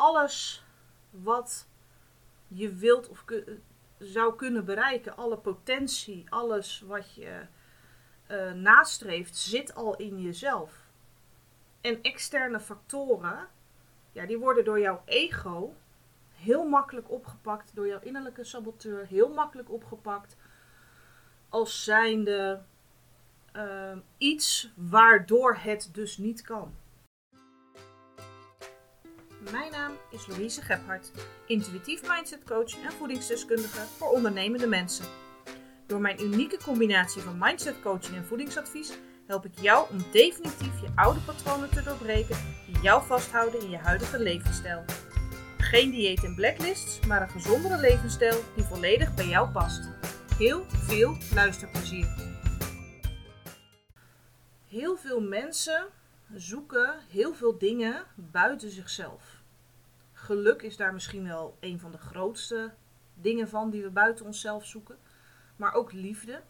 alles wat je wilt of zou kunnen bereiken, alle potentie, alles wat je uh, nastreeft, zit al in jezelf. En externe factoren, ja, die worden door jouw ego heel makkelijk opgepakt, door jouw innerlijke saboteur heel makkelijk opgepakt, als zijnde uh, iets waardoor het dus niet kan. Mijn naam is Louise Gebhardt, intuïtief mindset coach en voedingsdeskundige voor ondernemende mensen. Door mijn unieke combinatie van mindset coaching en voedingsadvies help ik jou om definitief je oude patronen te doorbreken die jou vasthouden in je huidige levensstijl. Geen dieet en blacklists, maar een gezondere levensstijl die volledig bij jou past. Heel veel luisterplezier. Heel veel mensen zoeken heel veel dingen buiten zichzelf. Geluk is daar misschien wel een van de grootste dingen van die we buiten onszelf zoeken, maar ook liefde.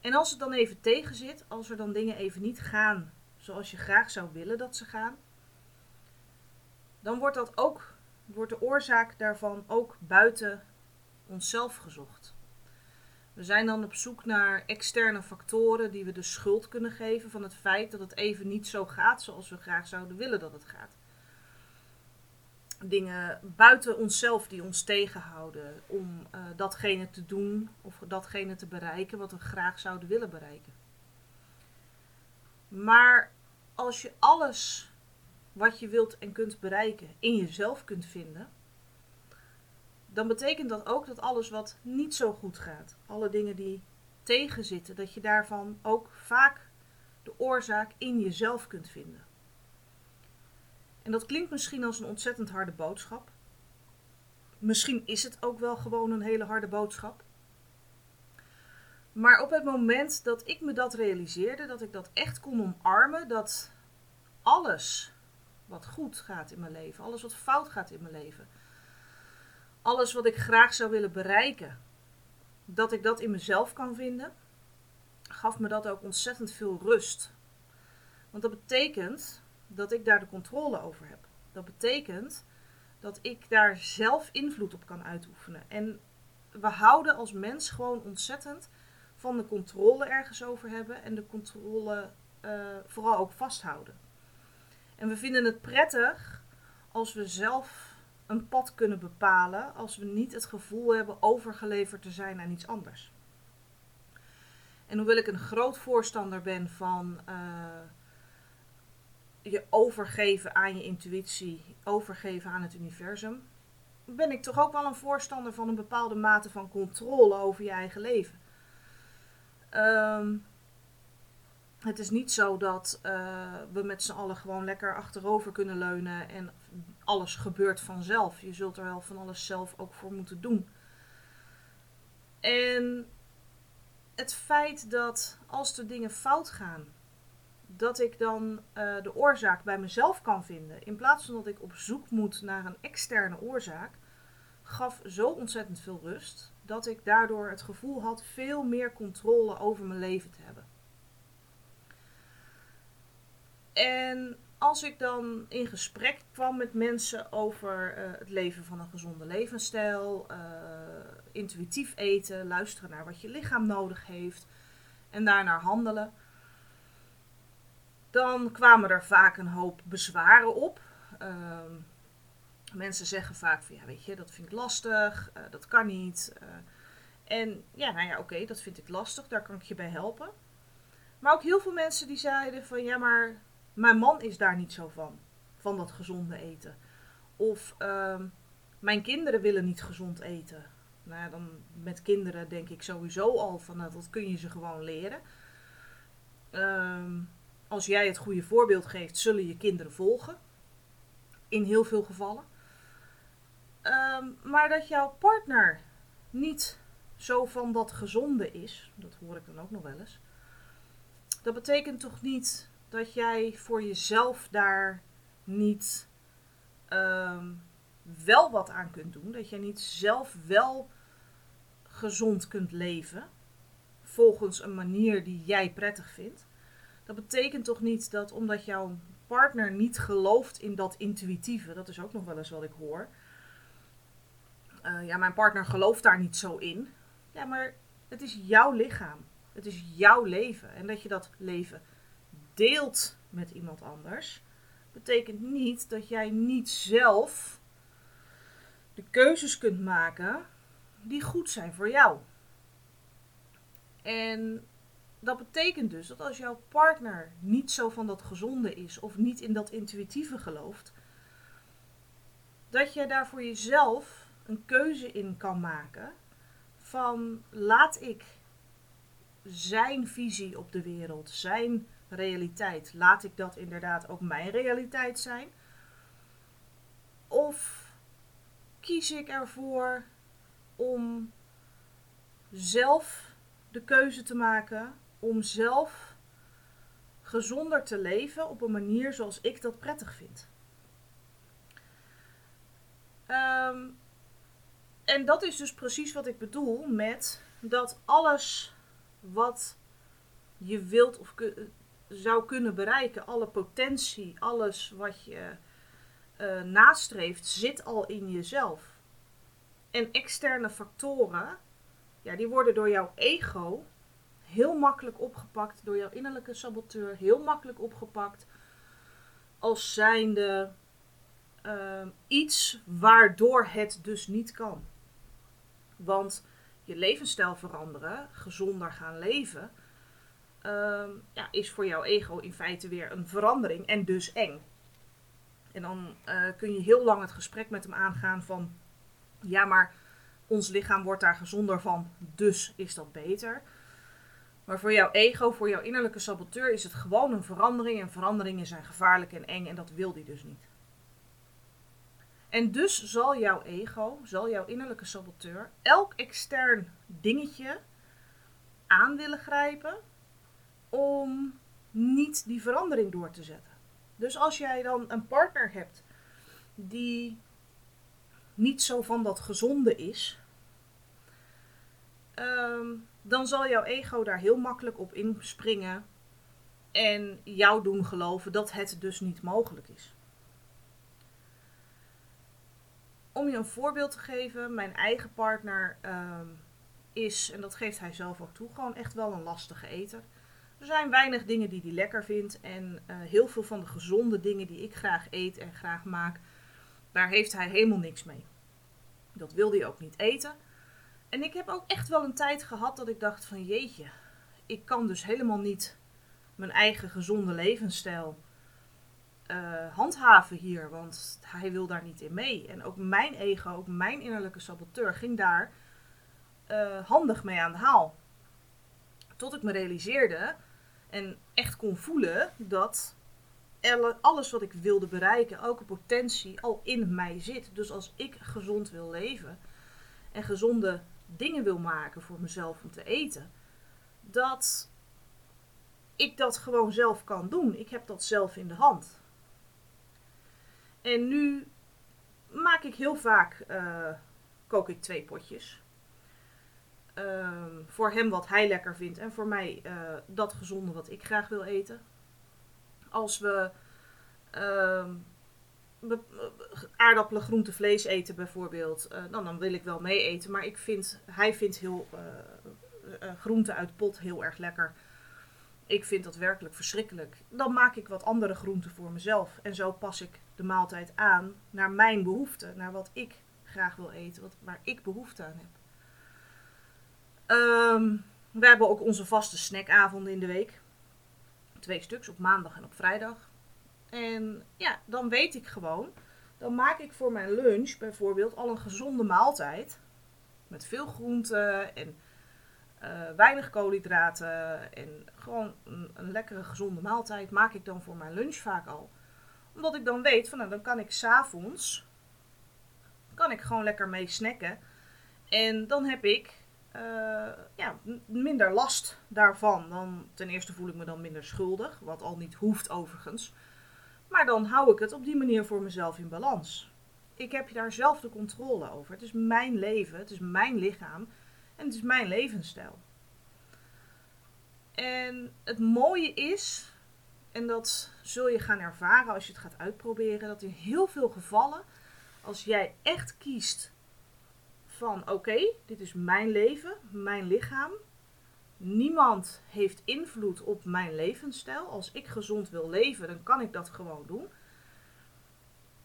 En als het dan even tegen zit, als er dan dingen even niet gaan zoals je graag zou willen dat ze gaan, dan wordt dat ook, wordt de oorzaak daarvan ook buiten onszelf gezocht. We zijn dan op zoek naar externe factoren die we de schuld kunnen geven van het feit dat het even niet zo gaat zoals we graag zouden willen dat het gaat. Dingen buiten onszelf die ons tegenhouden om uh, datgene te doen of datgene te bereiken wat we graag zouden willen bereiken. Maar als je alles wat je wilt en kunt bereiken in jezelf kunt vinden, dan betekent dat ook dat alles wat niet zo goed gaat, alle dingen die tegenzitten, dat je daarvan ook vaak de oorzaak in jezelf kunt vinden. En dat klinkt misschien als een ontzettend harde boodschap. Misschien is het ook wel gewoon een hele harde boodschap. Maar op het moment dat ik me dat realiseerde, dat ik dat echt kon omarmen, dat alles wat goed gaat in mijn leven, alles wat fout gaat in mijn leven, alles wat ik graag zou willen bereiken, dat ik dat in mezelf kan vinden, gaf me dat ook ontzettend veel rust. Want dat betekent dat ik daar de controle over heb. Dat betekent dat ik daar zelf invloed op kan uitoefenen. En we houden als mens gewoon ontzettend van de controle ergens over hebben en de controle uh, vooral ook vasthouden. En we vinden het prettig als we zelf een pad kunnen bepalen als we niet het gevoel hebben overgeleverd te zijn aan iets anders. En hoewel ik een groot voorstander ben van uh, je overgeven aan je intuïtie, overgeven aan het universum, ben ik toch ook wel een voorstander van een bepaalde mate van controle over je eigen leven. Um, het is niet zo dat uh, we met z'n allen gewoon lekker achterover kunnen leunen en alles gebeurt vanzelf. Je zult er wel van alles zelf ook voor moeten doen. En het feit dat als er dingen fout gaan, dat ik dan uh, de oorzaak bij mezelf kan vinden, in plaats van dat ik op zoek moet naar een externe oorzaak, gaf zo ontzettend veel rust dat ik daardoor het gevoel had veel meer controle over mijn leven te hebben. En als ik dan in gesprek kwam met mensen over uh, het leven van een gezonde levensstijl, uh, intuïtief eten, luisteren naar wat je lichaam nodig heeft en daarnaar handelen, dan kwamen er vaak een hoop bezwaren op. Uh, mensen zeggen vaak van ja, weet je, dat vind ik lastig, uh, dat kan niet. en ja, nou ja, oké, dat vind ik lastig, daar kan ik je bij helpen. Maar ook heel veel mensen die zeiden van ja, maar mijn man is daar niet zo van, van dat gezonde eten. Of uh, mijn kinderen willen niet gezond eten. Nou ja, dan met kinderen denk ik sowieso al van nou, dat kun je ze gewoon leren. Um, als jij het goede voorbeeld geeft, zullen je kinderen volgen. In heel veel gevallen. Um, maar dat jouw partner niet zo van dat gezonde is, dat hoor ik dan ook nog wel eens. Dat betekent toch niet dat jij voor jezelf daar niet um, wel wat aan kunt doen. Dat jij niet zelf wel gezond kunt leven. Volgens een manier die jij prettig vindt. Dat betekent toch niet dat omdat jouw partner niet gelooft in dat intuïtieve, dat is ook nog wel eens wat ik hoor. Eh, ja, mijn partner gelooft daar niet zo in. Ja, maar het is jouw lichaam. Het is jouw leven. En dat je dat leven deelt met iemand anders, betekent niet dat jij niet zelf de keuzes kunt maken die goed zijn voor jou. En dat betekent dus dat als jouw partner niet zo van dat gezonde is of niet in dat intuïtieve gelooft, dat je daar voor jezelf een keuze in kan maken van laat ik zijn visie op de wereld, zijn realiteit, laat ik dat inderdaad ook mijn realiteit zijn? Of kies ik ervoor om zelf de keuze te maken om zelf gezonder te leven op een manier zoals ik dat prettig vind. Ehm, en dat is dus precies wat ik bedoel met dat alles wat je wilt of zou kunnen bereiken, alle potentie, alles wat je uh, nastreeft, zit al in jezelf. En externe factoren, ja, die worden door jouw ego heel makkelijk opgepakt, door jouw innerlijke saboteur, heel makkelijk opgepakt als zijnde uh, iets waardoor het dus niet kan. Want je levensstijl veranderen, gezonder gaan leven, uh, ja, is voor jouw ego in feite weer een verandering en dus eng. En dan uh, kun je heel lang het gesprek met hem aangaan van, ja maar ons lichaam wordt daar gezonder van, dus is dat beter. Maar voor jouw ego, voor jouw innerlijke saboteur is het gewoon een verandering. En veranderingen zijn gevaarlijk en eng en dat wil die dus niet. En dus zal jouw ego, zal jouw innerlijke saboteur elk extern dingetje aan willen grijpen om niet die verandering door te zetten. Dus als jij dan een partner hebt die niet zo van dat gezonde is, Ehm, dan zal jouw ego daar heel makkelijk op inspringen en jou doen geloven dat het dus niet mogelijk is. Om je een voorbeeld te geven, mijn eigen partner ehm, is, en dat geeft hij zelf ook toe, gewoon echt wel een lastige eter. Er zijn weinig dingen die hij lekker vindt en eh, heel veel van de gezonde dingen die ik graag eet en graag maak, daar heeft hij helemaal niks mee. Dat wil hij ook niet eten. En ik heb ook echt wel een tijd gehad dat ik dacht van jeetje, ik kan dus helemaal niet mijn eigen gezonde levensstijl uh, handhaven hier, want hij wil daar niet in mee. En ook mijn ego, ook mijn innerlijke saboteur ging daar uh, handig mee aan de haal. Tot ik me realiseerde en echt kon voelen dat alles wat ik wilde bereiken, elke potentie al in mij zit. Dus als ik gezond wil leven en gezonde dingen wil maken voor mezelf om te eten, dat ik dat gewoon zelf kan doen. Ik heb dat zelf in de hand. En nu maak ik heel vaak, uh, kook ik twee potjes. Uh, voor hem wat hij lekker vindt en voor mij uh, dat gezonde wat ik graag wil eten. Als we ehm, aardappelen, groente, vlees eten bijvoorbeeld, uh, dan, dan wil ik wel mee eten. Maar ik vind, hij vindt heel uh, groente uit pot heel erg lekker. Ik vind dat werkelijk verschrikkelijk. Dan maak ik wat andere groenten voor mezelf. En zo pas ik de maaltijd aan naar mijn behoeften. Naar wat ik graag wil eten. Wat, waar ik behoefte aan heb. Um, we hebben ook onze vaste snackavonden in de week. Twee stuks op maandag en op vrijdag. En ja, dan weet ik gewoon. Dan maak ik voor mijn lunch bijvoorbeeld al een gezonde maaltijd. Met veel groenten en uh, weinig koolhydraten. En gewoon een, lekkere gezonde maaltijd maak ik dan voor mijn lunch vaak al. Omdat ik dan weet van nou dan kan ik s'avonds. Kan ik gewoon lekker mee snacken. En dan heb ik uh, ja, minder last daarvan. Dan, ten eerste voel ik me dan minder schuldig. Wat al niet hoeft overigens. Maar dan hou ik het op die manier voor mezelf in balans. Ik heb daar zelf de controle over. Het is mijn leven, het is mijn lichaam en het is mijn levensstijl. En het mooie is en dat zul je gaan ervaren als je het gaat uitproberen, dat in heel veel gevallen, als jij echt kiest van oké, dit is mijn leven, mijn lichaam. Niemand heeft invloed op mijn levensstijl. Als ik gezond wil leven, dan kan ik dat gewoon doen.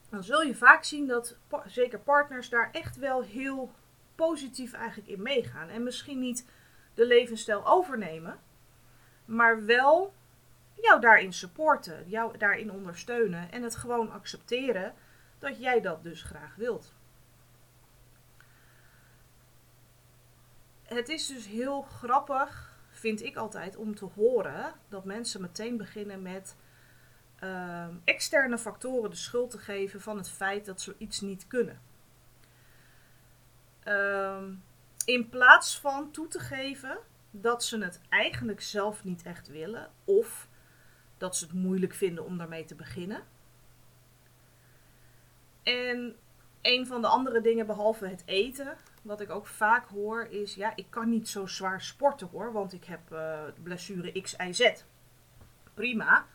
Dan zul je vaak zien dat zeker partners daar echt wel heel positief eigenlijk in meegaan. En misschien niet de levensstijl overnemen, maar wel jou daarin supporten, jou daarin ondersteunen en het gewoon accepteren dat jij dat dus graag wilt. Het is dus heel grappig, vind ik altijd, om te horen dat mensen meteen beginnen met uh, externe factoren de schuld te geven van het feit dat ze iets niet kunnen. Uh, in plaats van toe te geven dat ze het eigenlijk zelf niet echt willen of dat ze het moeilijk vinden om daarmee te beginnen. En een van de andere dingen, behalve het eten, wat ik ook vaak hoor, is: ja, ik kan niet zo zwaar sporten hoor, want ik heb uh, blessure X, Y, Z. Prima.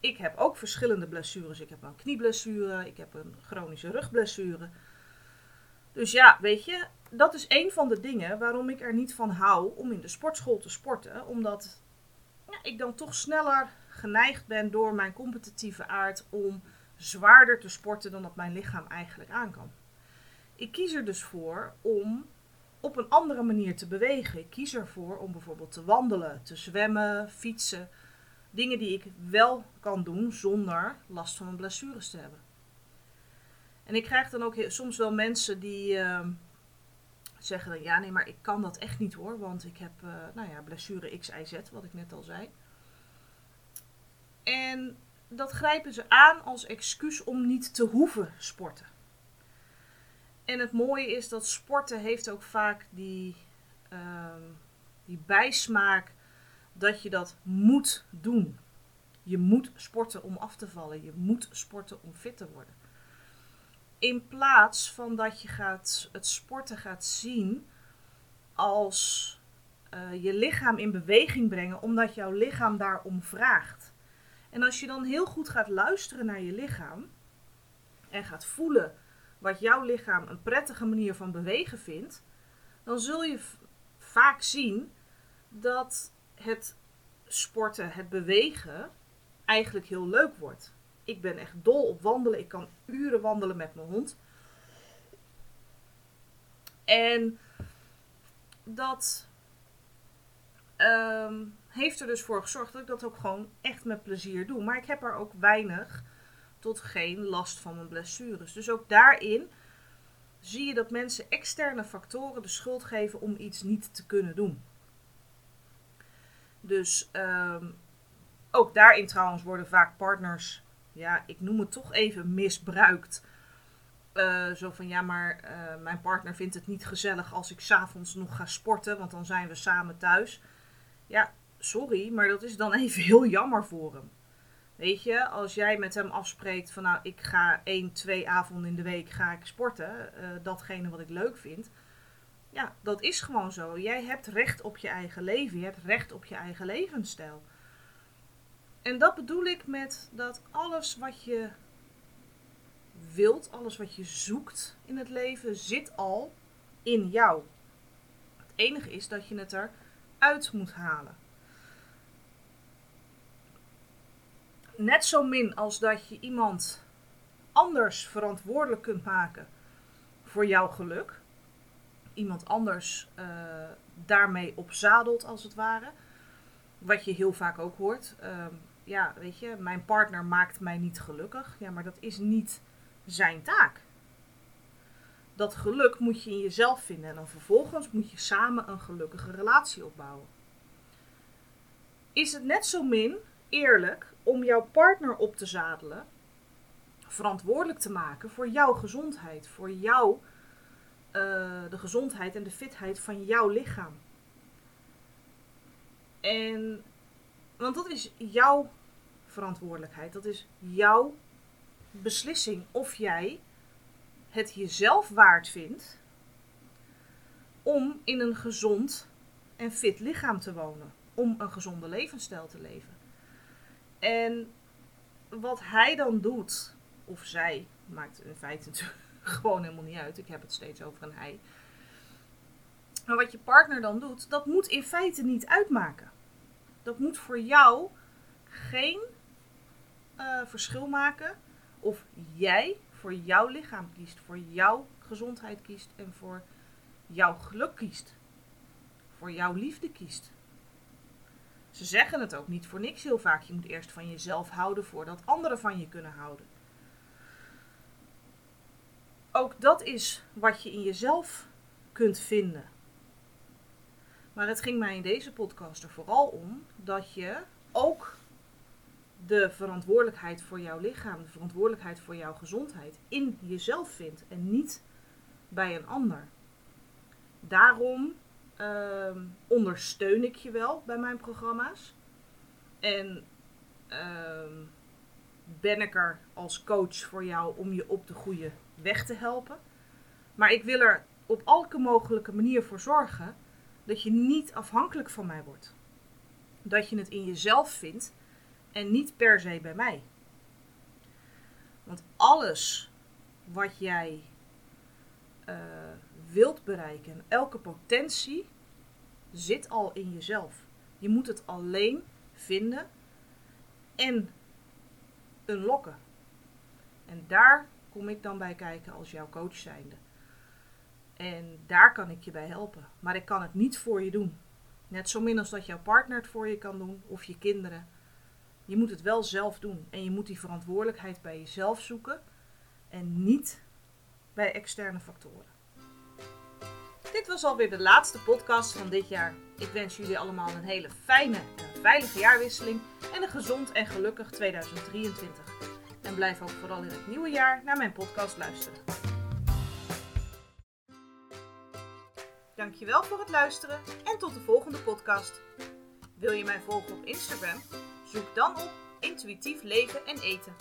Ik heb ook verschillende blessures. Ik heb een knieblessure, ik heb een chronische rugblessure. Dus ja, weet je, dat is een van de dingen waarom ik er niet van hou om in de sportschool te sporten. Omdat ja, ik dan toch sneller geneigd ben door mijn competitieve aard om zwaarder te sporten dan dat mijn lichaam eigenlijk aan kan. Ik kies er dus voor om op een andere manier te bewegen. Ik kies ervoor om bijvoorbeeld te wandelen, te zwemmen, fietsen. Dingen die ik wel kan doen zonder last van mijn blessures te hebben. En ik krijg dan ook soms wel mensen die uh, zeggen dan ja, nee, maar ik kan dat echt niet hoor, want ik heb uh, nou ja, blessure X, Y, Z, wat ik net al zei. En dat grijpen ze aan als excuus om niet te hoeven sporten. En het mooie is dat sporten heeft ook vaak die, uh, die bijsmaak dat je dat moet doen. Je moet sporten om af te vallen. Je moet sporten om fit te worden. In plaats van dat je gaat, het sporten gaat zien als uh, je lichaam in beweging brengen, omdat jouw lichaam daarom vraagt. En als je dan heel goed gaat luisteren naar je lichaam en gaat voelen wat jouw lichaam een prettige manier van bewegen vindt, dan zul je vaak zien dat het sporten, het bewegen, eigenlijk heel leuk wordt. Ik ben echt dol op wandelen. Ik kan uren wandelen met mijn hond. En dat um, heeft er dus voor gezorgd dat ik dat ook gewoon echt met plezier doe. Maar ik heb er ook weinig tot geen last van mijn blessures. Dus ook daarin zie je dat mensen externe factoren de schuld geven om iets niet te kunnen doen. Dus um, ook daarin trouwens worden vaak partners, ja, ik noem het toch even misbruikt. Uh, zo van ja, maar uh, mijn partner vindt het niet gezellig als ik s'avonds nog ga sporten, want dan zijn we samen thuis. Ja, sorry, maar dat is dan even heel jammer voor hem. Weet je, als jij met hem afspreekt van nou, ik ga één, twee avonden in de week ga ik sporten, uh, datgene wat ik leuk vind. Ja, dat is gewoon zo. Jij hebt recht op je eigen leven. Je hebt recht op je eigen levensstijl. En dat bedoel ik met dat alles wat je wilt, alles wat je zoekt in het leven, zit al in jou. Het enige is dat je het eruit moet halen. Net zo min als dat je iemand anders verantwoordelijk kunt maken voor jouw geluk. Iemand anders uh, daarmee opzadelt, als het ware. Wat je heel vaak ook hoort. Uh, ja, weet je, mijn partner maakt mij niet gelukkig. Ja, maar dat is niet zijn taak. Dat geluk moet je in jezelf vinden. En dan vervolgens moet je samen een gelukkige relatie opbouwen. Is het net zo min eerlijk om jouw partner op te zadelen, verantwoordelijk te maken voor jouw gezondheid, voor jou, uh, de gezondheid en de fitheid van jouw lichaam. En, want dat is jouw verantwoordelijkheid, dat is jouw beslissing of jij het jezelf waard vindt om in een gezond en fit lichaam te wonen, om een gezonde levensstijl te leven. En wat hij dan doet, of zij, maakt in feite gewoon helemaal niet uit. Ik heb het steeds over een hij. Maar wat je partner dan doet, dat moet in feite niet uitmaken. Dat moet voor jou geen uh, verschil maken of jij voor jouw lichaam kiest, voor jouw gezondheid kiest en voor jouw geluk kiest. Voor jouw liefde kiest. Ze zeggen het ook niet voor niks heel vaak. Je moet eerst van jezelf houden voordat anderen van je kunnen houden. Ook dat is wat je in jezelf kunt vinden. Maar het ging mij in deze podcast er vooral om dat je ook de verantwoordelijkheid voor jouw lichaam, de verantwoordelijkheid voor jouw gezondheid in jezelf vindt en niet bij een ander. Daarom ehm, ondersteun ik je wel bij mijn programma's. En ehm, ben ik er als coach voor jou om je op de goede weg te helpen. Maar ik wil er op elke mogelijke manier voor zorgen dat je niet afhankelijk van mij wordt. Dat je het in jezelf vindt en niet per se bij mij. Want alles wat jij uh, wilt bereiken, elke potentie, zit al in jezelf. Je moet het alleen vinden en unlocken. En daar kom ik dan bij kijken als jouw coach zijnde. En daar kan ik je bij helpen. Maar ik kan het niet voor je doen. Net zo min als dat jouw partner het voor je kan doen of je kinderen. Je moet het wel zelf doen. En je moet die verantwoordelijkheid bij jezelf zoeken. En niet bij externe factoren. Dit was alweer de laatste podcast van dit jaar. Ik wens jullie allemaal een hele fijne en veilige jaarwisseling. En een gezond en gelukkig 2023. En blijf ook vooral in het nieuwe jaar naar mijn podcast luisteren. Dankjewel voor het luisteren en tot de volgende podcast. Wil je mij volgen op Instagram? Zoek dan op Intuïtief Leven en Eten.